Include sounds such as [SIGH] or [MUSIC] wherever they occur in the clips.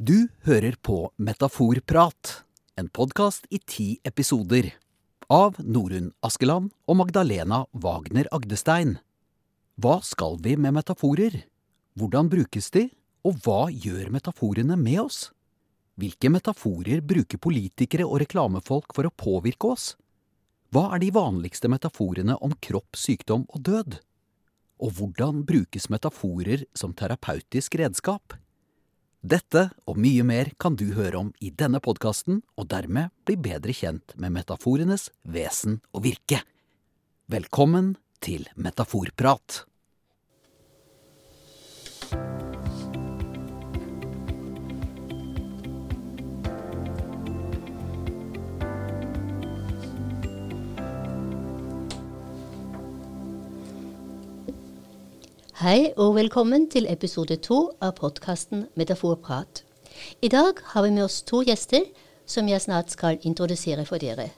Du hører på Metaforprat, en podkast i ti episoder. Av Norunn Askeland og Magdalena Wagner Agdestein. Hva skal vi med metaforer? Hvordan brukes de, og hva gjør metaforene med oss? Hvilke metaforer bruker politikere og reklamefolk for å påvirke oss? Hva er de vanligste metaforene om kropp, sykdom og død? Og hvordan brukes metaforer som terapeutisk redskap? Dette og mye mer kan du høre om i denne podkasten, og dermed bli bedre kjent med metaforenes vesen og virke. Velkommen til Metaforprat. Hei og velkommen til episode to av podkasten Metaforprat. I dag har vi med oss to gjester som jeg snart skal introdusere for dere.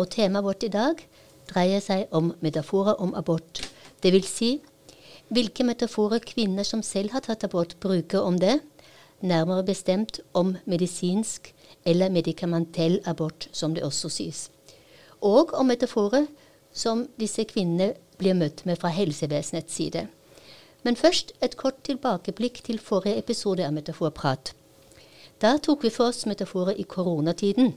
Og temaet vårt i dag dreier seg om metaforer om abort. Det vil si hvilke metaforer kvinner som selv har tatt abort, bruker om det, nærmere bestemt om medisinsk eller medikamentell abort, som det også sies. Og om metaforer som disse kvinnene blir møtt med fra helsevesenets side. Men først et kort tilbakeblikk til forrige episode av Metaforprat. Da tok vi for oss metaforer i koronatiden.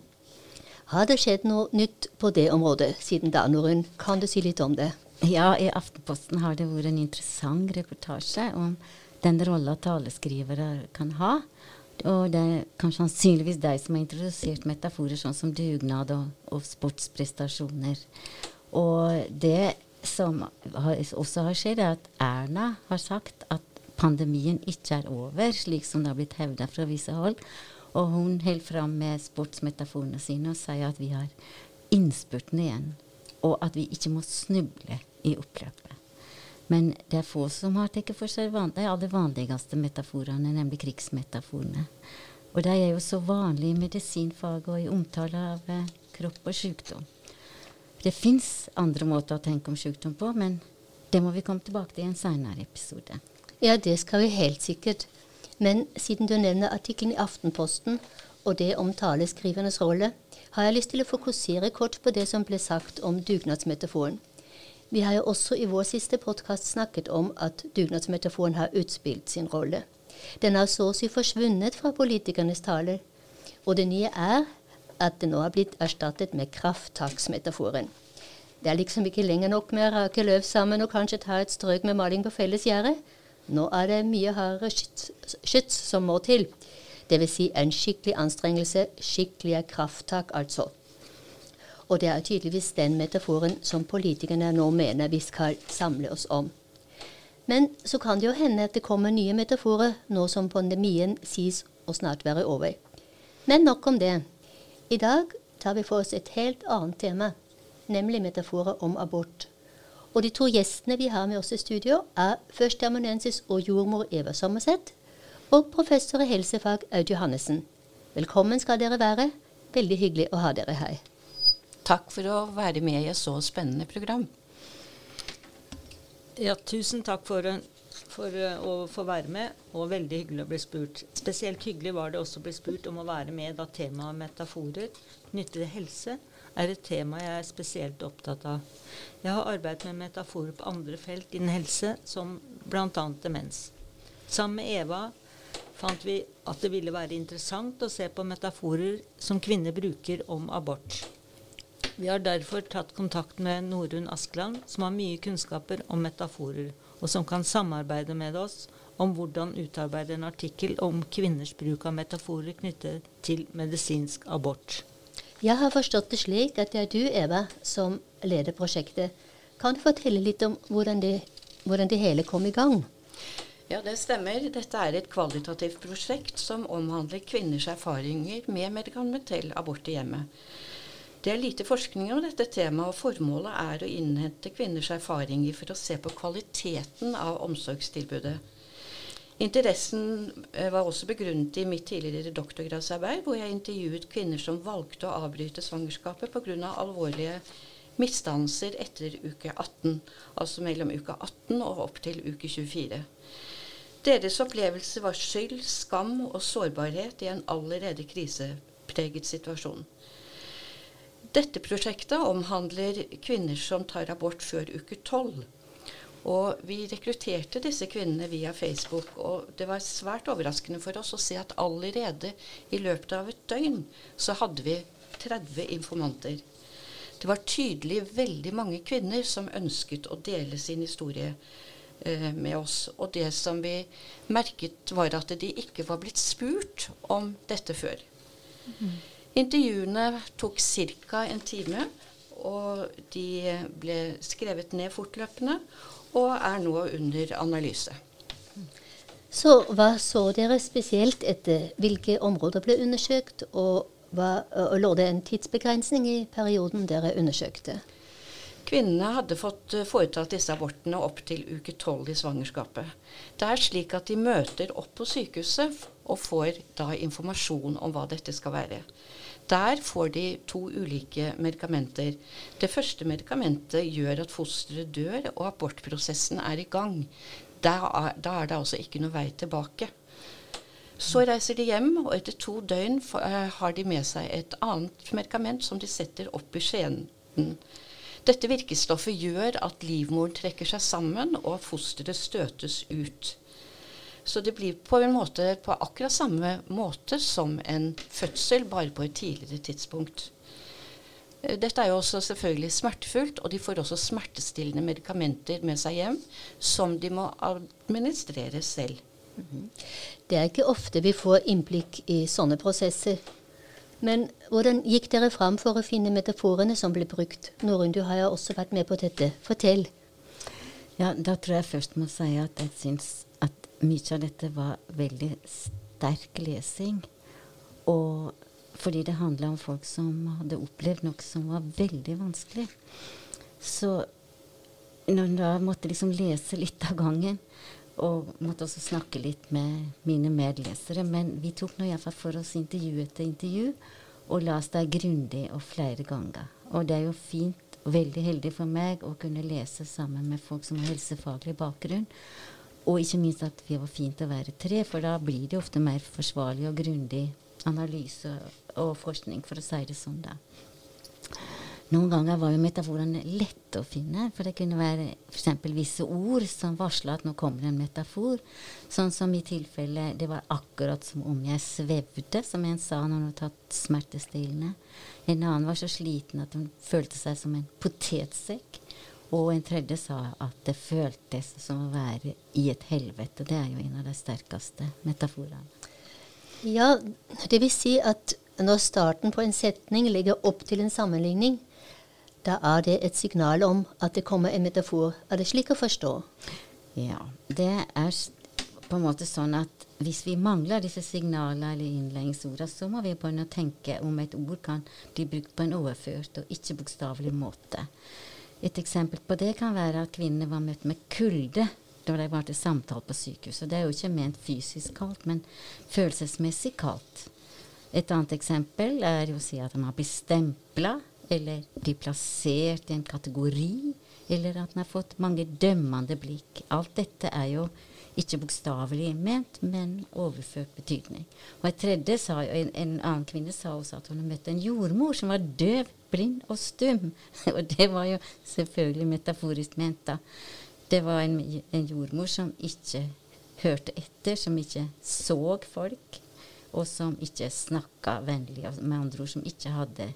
Har det skjedd noe nytt på det området siden da, Norunn? Kan du si litt om det? Ja, i Aftenposten har det vært en interessant reportasje om den rolla taleskrivere kan ha. Og det er kanskje sannsynligvis de som har introdusert metaforer sånn som dugnad og, og sportsprestasjoner. Og det som har, også har skjedd, er at Erna har sagt at pandemien ikke er over, slik som det har blitt hevda fra visse hold. Og hun holder fram med sportsmetaforene sine og sier at vi har innspurten igjen, og at vi ikke må snuble i oppløpet. Men det er få som har tatt for seg van de aller vanligste metaforene, nemlig krigsmetaforene. Og de er jo så vanlige i medisinfaget og i omtale av eh, kropp og sykdom. Det fins andre måter å tenke om sykdom på, men det må vi komme tilbake til i en seinere episode. Ja, det skal vi helt sikkert. Men siden du nevner artikkelen i Aftenposten og det om taleskrivernes rolle, har jeg lyst til å fokusere kort på det som ble sagt om dugnadsmetaforen. Vi har jo også i vår siste podkast snakket om at dugnadsmetaforen har utspilt sin rolle. Den har så å si forsvunnet fra politikernes taler. Og det nye er at det nå har blitt erstattet med krafttaksmetaforen. Det er liksom ikke lenger nok med å rake løv sammen og kanskje ta et strøk med maling på felles gjerde. Nå er det mye hardere skyts, som må til. Dvs. Si en skikkelig anstrengelse, skikkelige krafttak, altså. Og det er tydeligvis den metaforen som politikerne nå mener vi skal samle oss om. Men så kan det jo hende at det kommer nye metaforer nå som pandemien sies å snart være over. Men nok om det. I dag tar vi for oss et helt annet tema, nemlig metaforer om abort. Og de to gjestene vi har med oss i studio, er førsteamanuensis og jordmor Eva Sommerseth og professor i helsefag Aud Johannessen. Velkommen skal dere være. Veldig hyggelig å ha dere her. Takk for å være med i et så spennende program. Ja, tusen takk for en for uh, å få være med, og veldig hyggelig å bli spurt. Spesielt hyggelig var det også å bli spurt om å være med da temaet metaforer knyttet til helse er et tema jeg er spesielt opptatt av. Jeg har arbeidet med metaforer på andre felt innen helse, som bl.a. demens. Sammen med Eva fant vi at det ville være interessant å se på metaforer som kvinner bruker om abort. Vi har derfor tatt kontakt med Norunn Askeland, som har mye kunnskaper om metaforer og som kan samarbeide med oss om hvordan utarbeide en artikkel om kvinners bruk av metaforer knyttet til medisinsk abort. Jeg har forstått det slik at det er du, Eva, som leder prosjektet. Kan du fortelle litt om hvordan det, hvordan det hele kom i gang? Ja, det stemmer. Dette er et kvalitativt prosjekt som omhandler kvinners erfaringer med medikamentell abort i hjemmet. Det er lite forskning om dette temaet, og formålet er å innhente kvinners erfaringer for å se på kvaliteten av omsorgstilbudet. Interessen eh, var også begrunnet i mitt tidligere doktorgradsarbeid, hvor jeg intervjuet kvinner som valgte å avbryte svangerskapet pga. alvorlige misdannelser etter uke 18, altså mellom uke 18 og opp til uke 24. Deres opplevelse var skyld, skam og sårbarhet i en allerede krisepreget situasjon. Dette prosjektet omhandler kvinner som tar abort før uke tolv. Og vi rekrutterte disse kvinnene via Facebook, og det var svært overraskende for oss å se at allerede i løpet av et døgn så hadde vi 30 informanter. Det var tydelig veldig mange kvinner som ønsket å dele sin historie eh, med oss. Og det som vi merket, var at de ikke var blitt spurt om dette før. Mm. Intervjuene tok ca. en time, og de ble skrevet ned fortløpende og er nå under analyse. Så hva så dere spesielt etter? Hvilke områder ble undersøkt, og, hva, og lå det en tidsbegrensning i perioden dere undersøkte? Kvinnene hadde fått foretatt disse abortene opp til uke tolv i svangerskapet. Det er slik at de møter opp på sykehuset og får da informasjon om hva dette skal være. Der får de to ulike medikamenter. Det første medikamentet gjør at fosteret dør, og abortprosessen er i gang. Da er, da er det altså ikke noe vei tilbake. Så reiser de hjem, og etter to døgn uh, har de med seg et annet medikament som de setter opp i skjeden. Dette virkestoffet gjør at livmoren trekker seg sammen, og fosteret støtes ut. Så det blir på en måte på akkurat samme måte som en fødsel, bare på et tidligere tidspunkt. Eh, dette er jo også selvfølgelig smertefullt, og de får også smertestillende medikamenter med seg hjem som de må administrere selv. Mhm. Det er ikke ofte vi får innblikk i sånne prosesser. Men hvordan gikk dere fram for å finne metaforene som ble brukt? Norun, du har jo også vært med på dette. Fortell. Ja, Da tror jeg først må si at jeg syns mye av dette var veldig sterk lesing. Og fordi det handla om folk som hadde opplevd noe som var veldig vanskelig. Så når en da måtte liksom lese litt av gangen, og måtte også snakke litt med mine medlesere Men vi tok nå iallfall for oss intervju etter intervju, og leste det grundig og flere ganger. Og det er jo fint og veldig heldig for meg å kunne lese sammen med folk som har helsefaglig bakgrunn. Og ikke minst at vi var fint å være tre, for da blir det ofte mer forsvarlig og grundig analyse og forskning, for å si det sånn. da. Noen ganger var jo metaforene lette å finne, for det kunne være f.eks. visse ord som varsla at nå kommer en metafor. Sånn som i tilfelle det var akkurat som om jeg svevde, som en sa når hun hadde tatt smertestillende. En annen var så sliten at hun følte seg som en potetsekk. Og en tredje sa at det føltes som å være i et helvete. Det er jo en av de sterkeste metaforene. Ja, det vil si at når starten på en setning legger opp til en sammenligning, da er det et signal om at det kommer en metafor. Er det slik å forstå? Ja. Det er på en måte sånn at hvis vi mangler disse signalene eller innledningsordene, så må vi begynne å tenke om et ord kan bli brukt på en overført og ikke bokstavelig måte. Et eksempel på det kan være at kvinnene var møtt med kulde da de var til samtale på sykehuset. Det er jo ikke ment fysisk kaldt, men følelsesmessig kaldt. Et annet eksempel er å si at har blitt stempla, eller blir plassert i en kategori, eller at de har fått mange dømmende blikk. Alt dette er jo ikke bokstavelig ment, men overført betydning. Og en tredje sa, en, en annen kvinne sa også at hun hadde møtt en jordmor som var døv blind og stum. [LAUGHS] og det var jo selvfølgelig metaforisk ment, da. Det var en, en, jordmor som ikke hørte etter, som ikke så folk, og som ikke snakka vennlig. Med andre ord som ikke hadde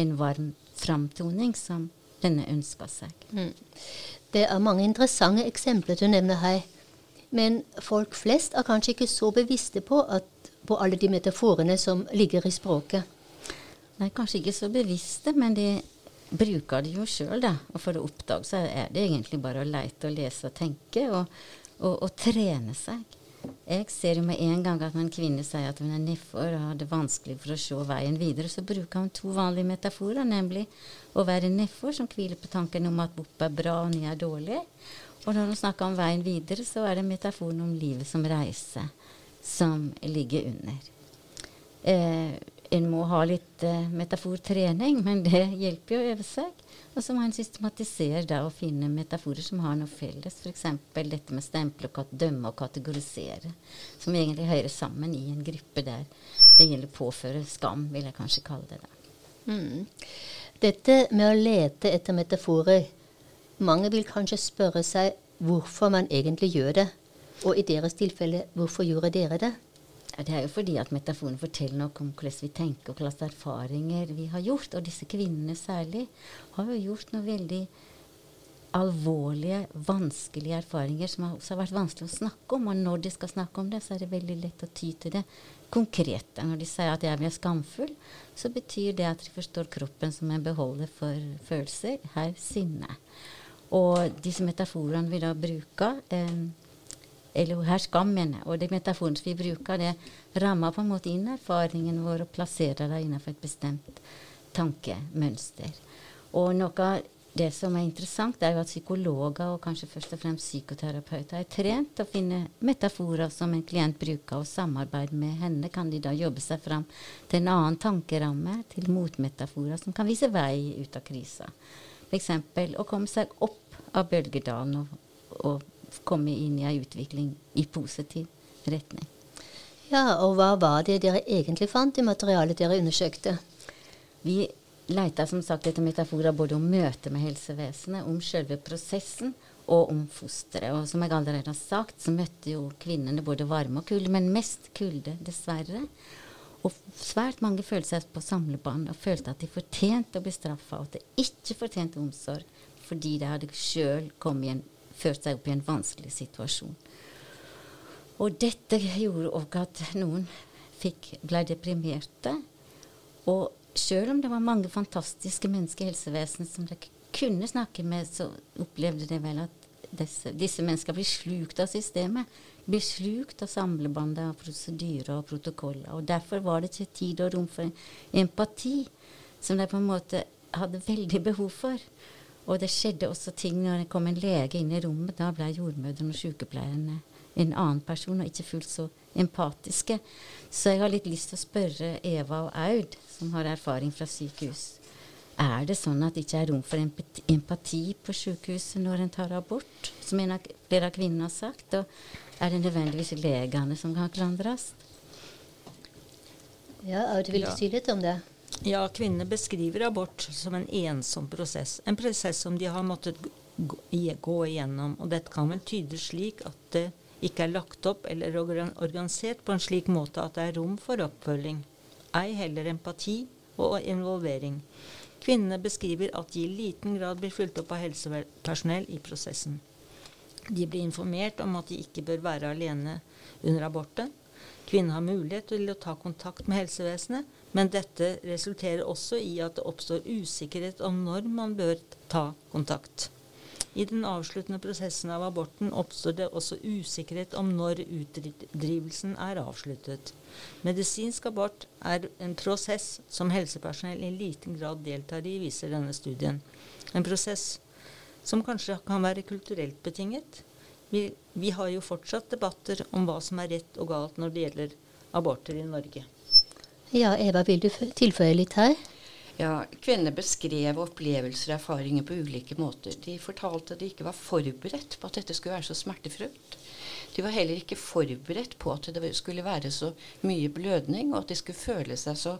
en varm framtoning som denne ønska seg. Mm. Det er mange interessante eksempler du nevner her. Men folk flest er kanskje ikke så bevisste på, at, på alle de metaforene som ligger i språket. Nei, kanskje ikke så bevisste, men de bruker det jo sjøl, da. Og for å oppdage så er det egentlig bare å leite og lese og tenke, og, og, og trene seg. Jeg ser jo med en gang at når en kvinne sier at hun er nedfor og har det vanskelig for å se veien videre, så bruker hun to vanlige metaforer, nemlig å være nedfor, som hviler på tanken om at BOP er bra og ny er dårlig. Og når hun snakker om veien videre, så er det metaforen om livet som reise som ligger under. Eh, en må ha litt uh, metafortrening, men det hjelper jo å øve seg. Og så må en systematisere da og finne metaforer som har noe felles. F.eks. dette med stemple, og dømme og kategorisere. Som egentlig hører sammen i en gruppe der det gjelder påføre skam, vil jeg kanskje kalle det. da. Mm. Dette med å lete etter metaforer Mange vil kanskje spørre seg hvorfor man egentlig gjør det. Og i deres tilfelle, hvorfor gjorde dere det? Det er jo fordi at metaforen forteller noe om hvordan vi tenker og hvilke erfaringer vi har gjort. Og disse kvinnene særlig har jo gjort noe veldig alvorlige, vanskelige erfaringer som også har vært vanskelig å snakke om. Og når de skal snakke om det, så er det veldig lett å ty til det konkrete. Når de sier at jeg blir skamfull, så betyr det at de forstår kroppen som en beholder for følelser, her sinne. Og disse metaforene vi da bruker eh, eller her skammen. Og det metaforen som vi bruker, det rammer på en måte inn erfaringen vår og plasserer det innenfor et bestemt tankemønster. Og noe av det som er interessant, er jo at psykologer og kanskje først og fremst psykoterapeuter er trent til å finne metaforer som en klient bruker, og samarbeid med henne kan de da jobbe seg fram til en annen tankeramme, til motmetaforer som kan vise vei ut av krisa. F.eks. å komme seg opp av bølgedalen og, og komme inn i en utvikling i positiv retning. Ja, og hva var det dere egentlig fant i materialet dere undersøkte? Vi leita som sagt etter metaforer både om møtet med helsevesenet, om selve prosessen og om fosteret. Og som jeg allerede har sagt, så møtte jo kvinnene både varme og kulde, men mest kulde, dessverre. Og svært mange følte seg på samlebånd og følte at de fortjente å bli straffa, og at de ikke fortjente omsorg fordi de hadde sjøl kommet i en ført seg opp i en vanskelig situasjon. Og dette gjorde òg at noen fikk, ble deprimerte. Og sjøl om det var mange fantastiske mennesker i helsevesenet som de kunne snakke med, så opplevde de vel at disse, disse menneskene blir slukt av systemet. Blir slukt av samlebåndet av prosedyrer og protokoller. Og derfor var det ikke tid og rom for empati, som de på en måte hadde veldig behov for. Og det skjedde også ting når det kom en lege inn i rommet. Da ble jordmødrene og sykepleierne en annen person, og ikke fullt så empatiske. Så jeg har litt lyst til å spørre Eva og Aud, som har erfaring fra sykehus. Er det sånn at det ikke er rom for empati på sykehuset når en tar abort, som en av, flere av kvinnene har sagt? Og er det nødvendigvis legene som kan klandres? Ja, Aud, vil du ja. si litt om det? Ja, kvinner beskriver abort som en ensom prosess. En prosess som de har måttet gå igjennom. Og dette kan vel tydes slik at det ikke er lagt opp eller organisert på en slik måte at det er rom for oppfølging. Ei heller empati og involvering. Kvinnene beskriver at de i liten grad blir fulgt opp av helsepersonell i prosessen. De blir informert om at de ikke bør være alene under aborten. Kvinnen har mulighet til å ta kontakt med helsevesenet, men dette resulterer også i at det oppstår usikkerhet om når man bør ta kontakt. I den avsluttende prosessen av aborten oppstår det også usikkerhet om når utdrivelsen er avsluttet. Medisinsk abort er en prosess som helsepersonell i liten grad deltar i, viser denne studien. En prosess som kanskje kan være kulturelt betinget. Vi, vi har jo fortsatt debatter om hva som er rett og galt når det gjelder aborter i Norge. Ja, Eva, vil du tilføye litt her? Ja, Kvinner beskrev opplevelser og erfaringer på ulike måter. De fortalte at de ikke var forberedt på at dette skulle være så smertefullt. De var heller ikke forberedt på at det skulle være så mye blødning, og at de skulle føle seg så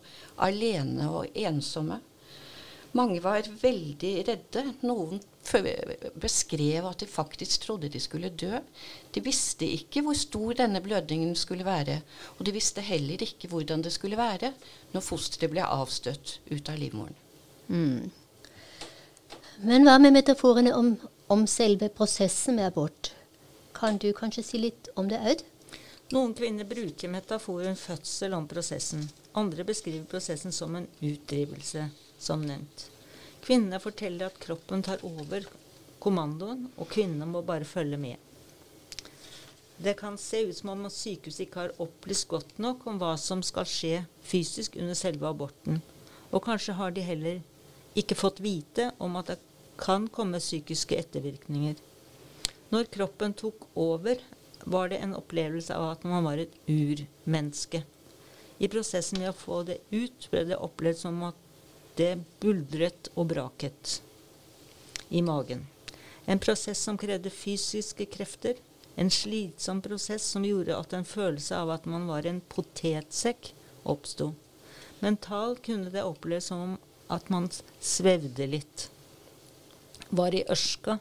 alene og ensomme. Mange var veldig redde. Noen beskrev at de faktisk trodde de skulle dø. De visste ikke hvor stor denne blødningen skulle være. Og de visste heller ikke hvordan det skulle være når fosteret ble avstøtt ut av livmoren. Mm. Men hva med metaforene om, om, selve prosessen med abort? Kan du kanskje si litt om det, Aud? Noen kvinner bruker metaforen fødsel om prosessen. Andre beskriver prosessen som en utdrivelse som nevnt. Kvinnene forteller at kroppen tar over kommandoen, og kvinnene må bare følge med. Det kan se ut som om sykehuset ikke har opplyst godt nok om hva som skal skje fysisk under selve aborten. Og kanskje har de heller ikke fått vite om at det kan komme psykiske ettervirkninger. Når kroppen tok over, var det en opplevelse av at man var et urmenneske. I prosessen med å få det ut ble det opplevd som at det buldret og braket i magen. En prosess som krevde fysiske krefter. En slitsom prosess som gjorde at en følelse av at man var en potetsekk, oppsto. Mentalt kunne det oppleves som at man svevde litt. Var i ørska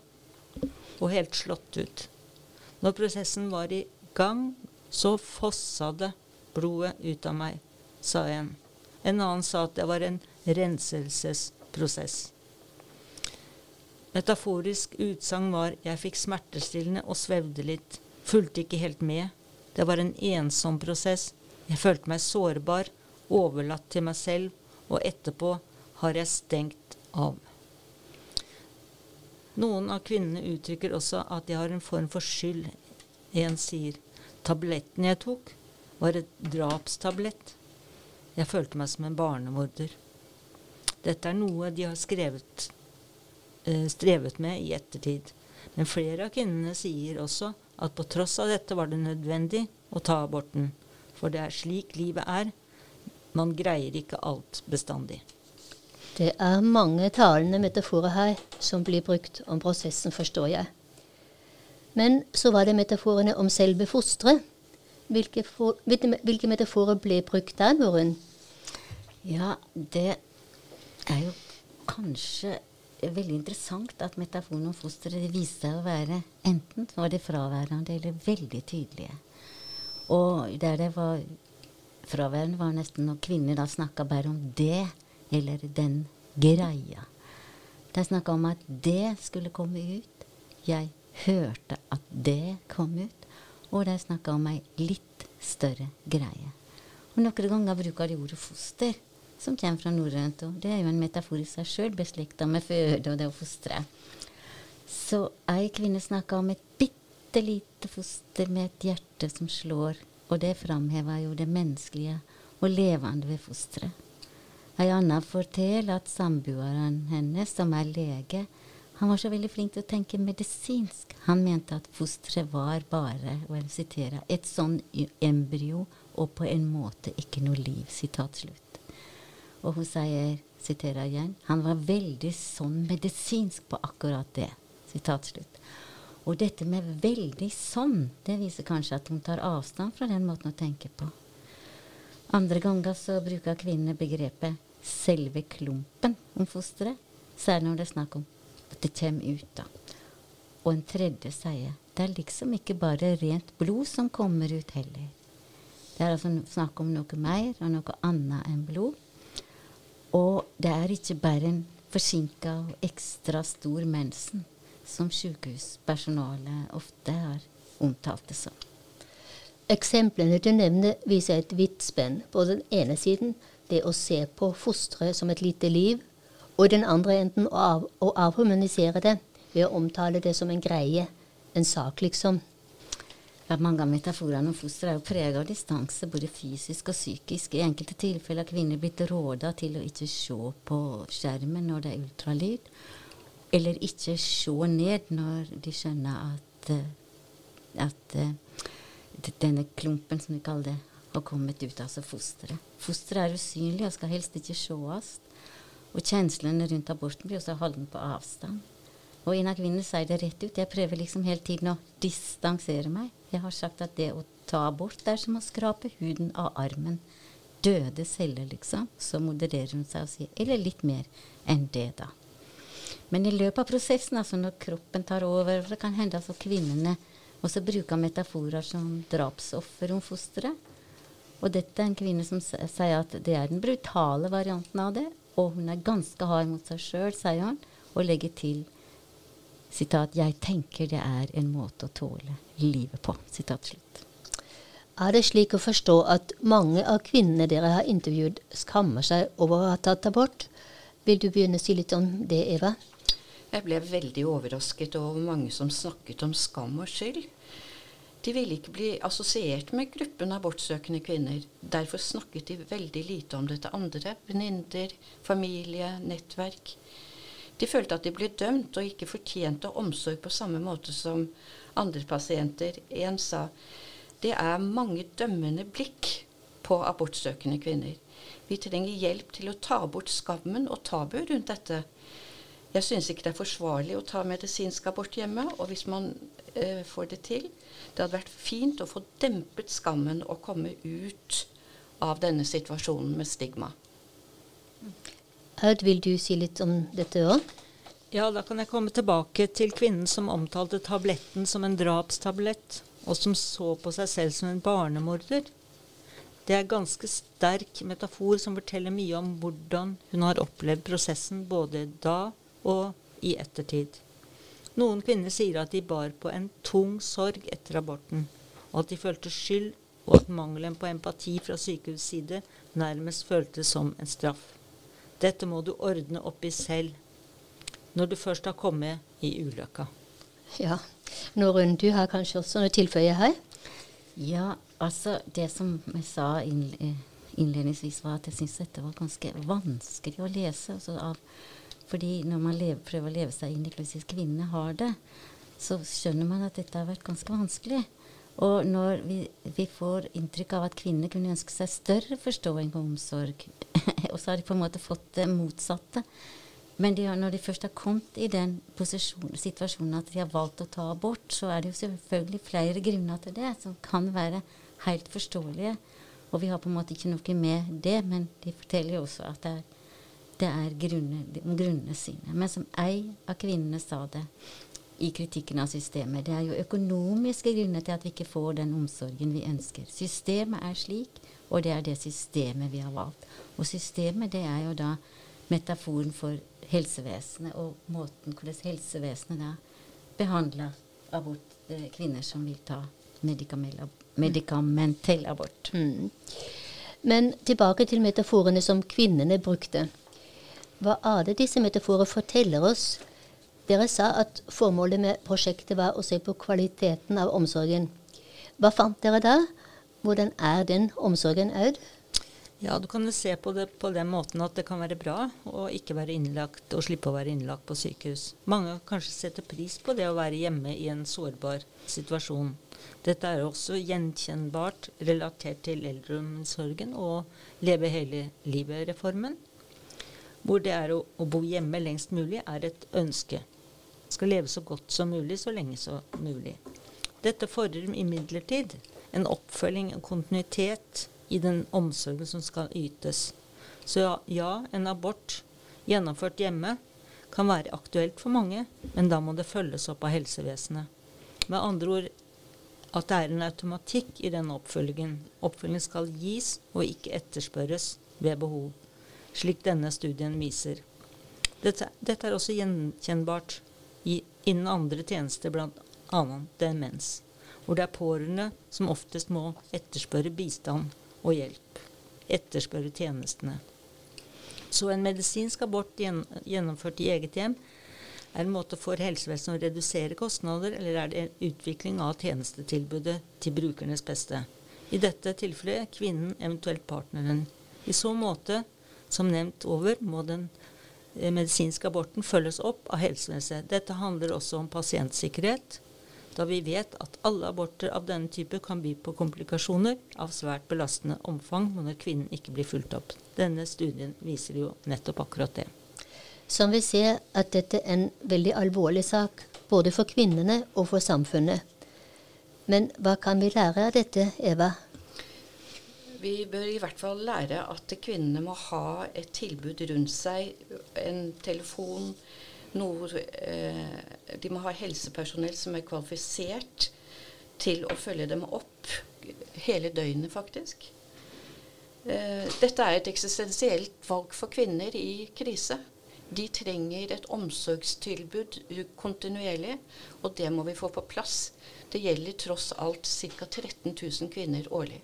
og helt slått ut. Når prosessen var i gang, så fossa det blodet ut av meg, sa en. En annen sa at det var en renselsesprosess. Metaforisk utsagn var 'jeg fikk smertestillende og svevde litt', fulgte ikke helt med. Det var en ensom prosess. Jeg følte meg sårbar, overlatt til meg selv, og etterpå har jeg stengt av. Noen av kvinnene uttrykker også at de har en form for skyld. En sier 'tabletten jeg tok, var et drapstablett'. Jeg følte meg som en barnemorder. Dette er noe de har skrevet, eh, strevet med i ettertid. Men flere av kvinnene sier også at på tross av dette var det nødvendig å ta aborten. For det er slik livet er. Man greier ikke alt bestandig. Det er mange talende metaforer her som blir brukt om prosessen, forstår jeg. Men så var det metaforene om selve fosteret. Hvilke, hvilke metaforer ble brukt der, Norunn? Ja, det er jo kanskje veldig interessant at metaforen om fosteret viste seg å være enten var det fraværende eller veldig tydelige. Og der det var fraværende, var nesten når kvinner da snakka bare om det eller den greia. De snakka om at det skulle komme ut. Jeg hørte at det kom ut. Og de snakka om ei litt større greie. Og noen ganger bruker de ordet foster, som kommer fra norrønt. Og det er jo en metafor i seg sjøl, beslekta med føde og det å fostre. Så ei kvinne snakka om et bitte lite foster med et hjerte som slår, og det framheva jo det menneskelige og levende ved fosteret. Ei anna forteller at samboeren hennes, som er lege, han var så veldig flink til å tenke medisinsk. Han mente at fosteret var bare og jeg siterer, et sånn embryo og på en måte ikke noe liv. sitat slutt. Og hun sier, siterer igjen, han var veldig sånn medisinsk på akkurat det. sitat slutt. Og dette med veldig sånn, det viser kanskje at hun tar avstand fra den måten å tenke på. Andre ganger så bruker kvinnene begrepet 'selve klumpen' om fosteret, særlig når det er snakk om at det kommer ut. da. Og en tredje sier det er liksom ikke bare rent blod som kommer ut heller. Det er altså snakk om noe mer og noe annet enn blod. Og det er ikke bare en forsinka og ekstra stor mensen, som sykehuspersonalet ofte har omtalt det som. Eksemplene du nevner, viser et vidt spenn. På den ene siden det å se på fosteret som et lite liv, og den andre enden å, av, å avhumanisere det ved å omtale det som en greie, en sak, liksom. Ja, mange av metaforene om foster er jo preget av distanse, både fysisk og psykisk. I enkelte tilfeller har kvinner blitt råda til å ikke se på skjermen når det er ultralyd, eller ikke se ned når de skjønner at, eh, at uh, denne klumpen, som de kaller det, har kommet ut, altså fosteret. Fosteret er usynlig og skal helst ikke sees. Og kjenslene rundt aborten blir også holdt på avstand. Og en av kvinnene sier det rett ut. Jeg prøver liksom hele tiden å distansere meg. Jeg har sagt at det å ta abort er som å skrape huden av armen. Døde celler, liksom. Så modererer hun seg og sier eller litt mer enn det, da. Men i løpet av prosessen, altså når kroppen tar over, det kan hende altså kvinnene også bruker metaforer som drapsoffer om fosteret. Og dette er en kvinne som sier at det er den brutale varianten av det, og hun er ganske hard mot seg sjøl, sier hun, og legger til sitat, 'Jeg tenker det er en måte å tåle livet på'. Sitat slutt. Er det slik å forstå at mange av kvinnene dere har intervjuet, skammer seg over å ha tatt abort? Vil du begynne å si litt om det, Eva? Jeg ble veldig overrasket over mange som snakket om skam og skyld. De ville ikke bli assosiert med gruppen abortsøkende kvinner. Derfor snakket de veldig lite om det til andre, venninner, familie, nettverk. De følte at de ble dømt og ikke fortjente omsorg på samme måte som andre pasienter. En sa det er mange dømmende blikk på abortsøkende kvinner. Vi trenger hjelp til å ta bort skammen og tabu rundt dette. Jeg syns ikke det er forsvarlig å ta medisinsk abort hjemme, og hvis man eh, får det til Det hadde vært fint å få dempet skammen og komme ut av denne situasjonen med stigma. Aud, vil du si litt om dette òg? Ja, da kan jeg komme tilbake til kvinnen som omtalte tabletten som en drapstablett, og som så på seg selv som en barnemorder. Det er ganske sterk metafor som forteller mye om hvordan hun har opplevd prosessen både da og i ettertid. Noen kvinner sier at de bar på en tung sorg etter aborten, og at de følte skyld, og at mangelen på empati fra sykehusets side nærmest føltes som en straff. Dette må du ordne opp i selv når du først har kommet i ulykka. Ja. Norunn, du har kanskje også noe tilføye her? Ja, altså det som jeg sa innledningsvis, var at jeg syns dette var ganske vanskelig å lese. Altså av, fordi når man lever, prøver å leve seg inn i hvordan kvinnene har det, så skjønner man at dette har vært ganske vanskelig. Og når vi, vi får inntrykk av at kvinner kunne ønske seg større forståing og omsorg, [LAUGHS] og så har de på en måte fått det motsatte. Men de når de først har kommet i den situasjonen at de har valgt å ta abort, så er det jo selvfølgelig flere grunner til det som kan være helt forståelige. Og vi har på en måte ikke noe med det, men de forteller jo også at det er, det er grunner, grunnene sine. Men som ei av kvinnene sa det i kritikken av systemet, det er jo økonomiske grunner til at vi ikke får den omsorgen vi ønsker. Systemet er slik, og det er det systemet vi har valgt. Og systemet, det er jo da metaforen for helsevesenet og måten hvordan helsevesenet da behandler abort, eh, kvinner som vil ta medikamentell abort. Mm. Men tilbake til metaforene som kvinnene brukte. Hva er det disse metaforene forteller oss? Dere sa at formålet med prosjektet var å se på kvaliteten av omsorgen. Hva fant dere da? Hvordan er den omsorgen, Aud? Ja, du kan se på det på den måten at det kan være bra å ikke være innlagt og slippe å være innlagt på sykehus. Mange kanskje setter pris på det å være hjemme i en sårbar situasjon. Dette er også gjenkjennbart relatert til eldreomsorgen og Leve hele livet-reformen, hvor det å, å, bo hjemme lengst mulig er et ønske. Skal leve så godt som mulig så lenge som mulig. Dette fordrer imidlertid en oppfølging, og kontinuitet i den omsorgen som skal ytes. Så ja, en abort gjennomført hjemme kan være aktuelt for mange, men da må det følges opp av helsevesenet. Med andre ord at det er en automatikk i denne oppfølgingen. Oppfølgingen skal gis og ikke etterspørres ved behov, slik denne studien viser. Dette, dette er også gjenkjennbart innen andre tjenester, bl.a. demens, hvor det er pårørende som oftest må etterspørre bistand og hjelp. Etterspørre tjenestene. Så en medisinsk abort gjennomført i eget hjem er en måte for helsevesenet å redusere kostnader, eller er det en utvikling av tjenestetilbudet til brukernes beste? I dette tilfellet kvinnen, eventuelt partneren. I så måte, som nevnt over, må den medisinske aborten følges opp av helsevesenet. Dette handler også om pasientsikkerhet, da vi vet at alle aborter av denne type kan by på komplikasjoner av svært belastende omfang når kvinnen ikke blir fulgt opp. Denne studien viser jo nettopp akkurat det. Som vi ser at dette er en veldig alvorlig sak, både for kvinnene og for samfunnet. Men hva kan vi lære av dette, Eva? Vi bør i hvert fall lære at kvinnene må ha et tilbud rundt seg. En telefon, noe, eh, de må ha helsepersonell som er kvalifisert til å følge dem opp hele døgnet, faktisk. Eh, dette er et eksistensielt valg for kvinner i krise. De trenger et omsorgstilbud kontinuerlig, og det må vi få på plass. Det gjelder tross alt ca. 13 000 kvinner årlig.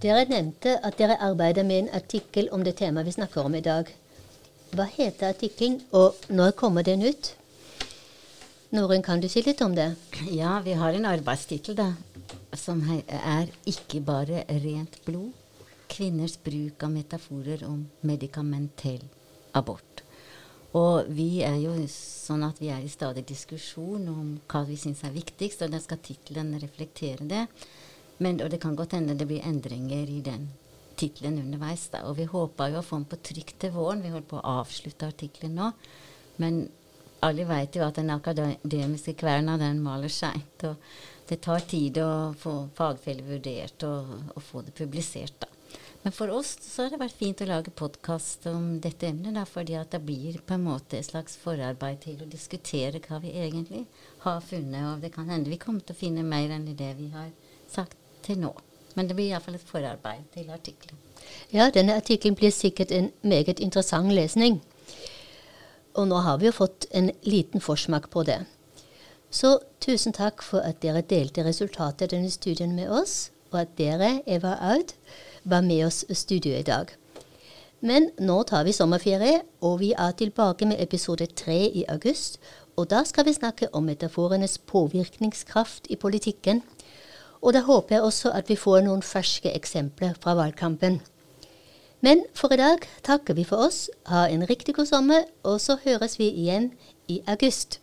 Dere nevnte at dere arbeider med en artikkel om det temaet vi snakker om i dag. Hva heter artikkelen, og når kommer den ut? Norunn, kan du si litt om det? Ja, vi har en arbeidstittel da, som er 'Ikke bare rent blod'. Kvinners bruk av metaforer om medikamentell abort. Og vi er jo sånn at vi er i stadig diskusjon om hva vi syns er viktigst, og da skal tittelen reflektere det. Men, og det kan godt hende det blir endringer i den tittelen underveis. Da. Og vi håper jo å få den på trykk til våren. Vi holder på å avslutte artikkelen nå. Men alle vet jo at den akademiske kverna den maler seint. Og det tar tid å få fagfeller vurdert og, og, få det publisert. da. Men for oss så har det vært fint å lage podkast om dette emnet, da, fordi at det blir på en måte et slags forarbeid til å diskutere hva vi egentlig har funnet. Og det kan hende vi kommer til å finne mer enn det vi har sagt til nå. Men det blir iallfall et forarbeid til artikkelen. Ja, denne artikkelen blir sikkert en meget interessant lesning. Og nå har vi jo fått en liten forsmak på det. Så tusen takk for at dere delte resultatet av denne studien med oss, og at dere, Eva Aud, var med oss i studio i dag. Men nå tar vi sommerferie, og vi er tilbake med episode tre i august. Og da skal vi snakke om metaforenes påvirkningskraft i politikken og da håper jeg også at vi får noen ferske eksempler fra valgkampen. Men for i dag takker vi for oss, ha en riktig god sommer, og så høres vi igjen i august.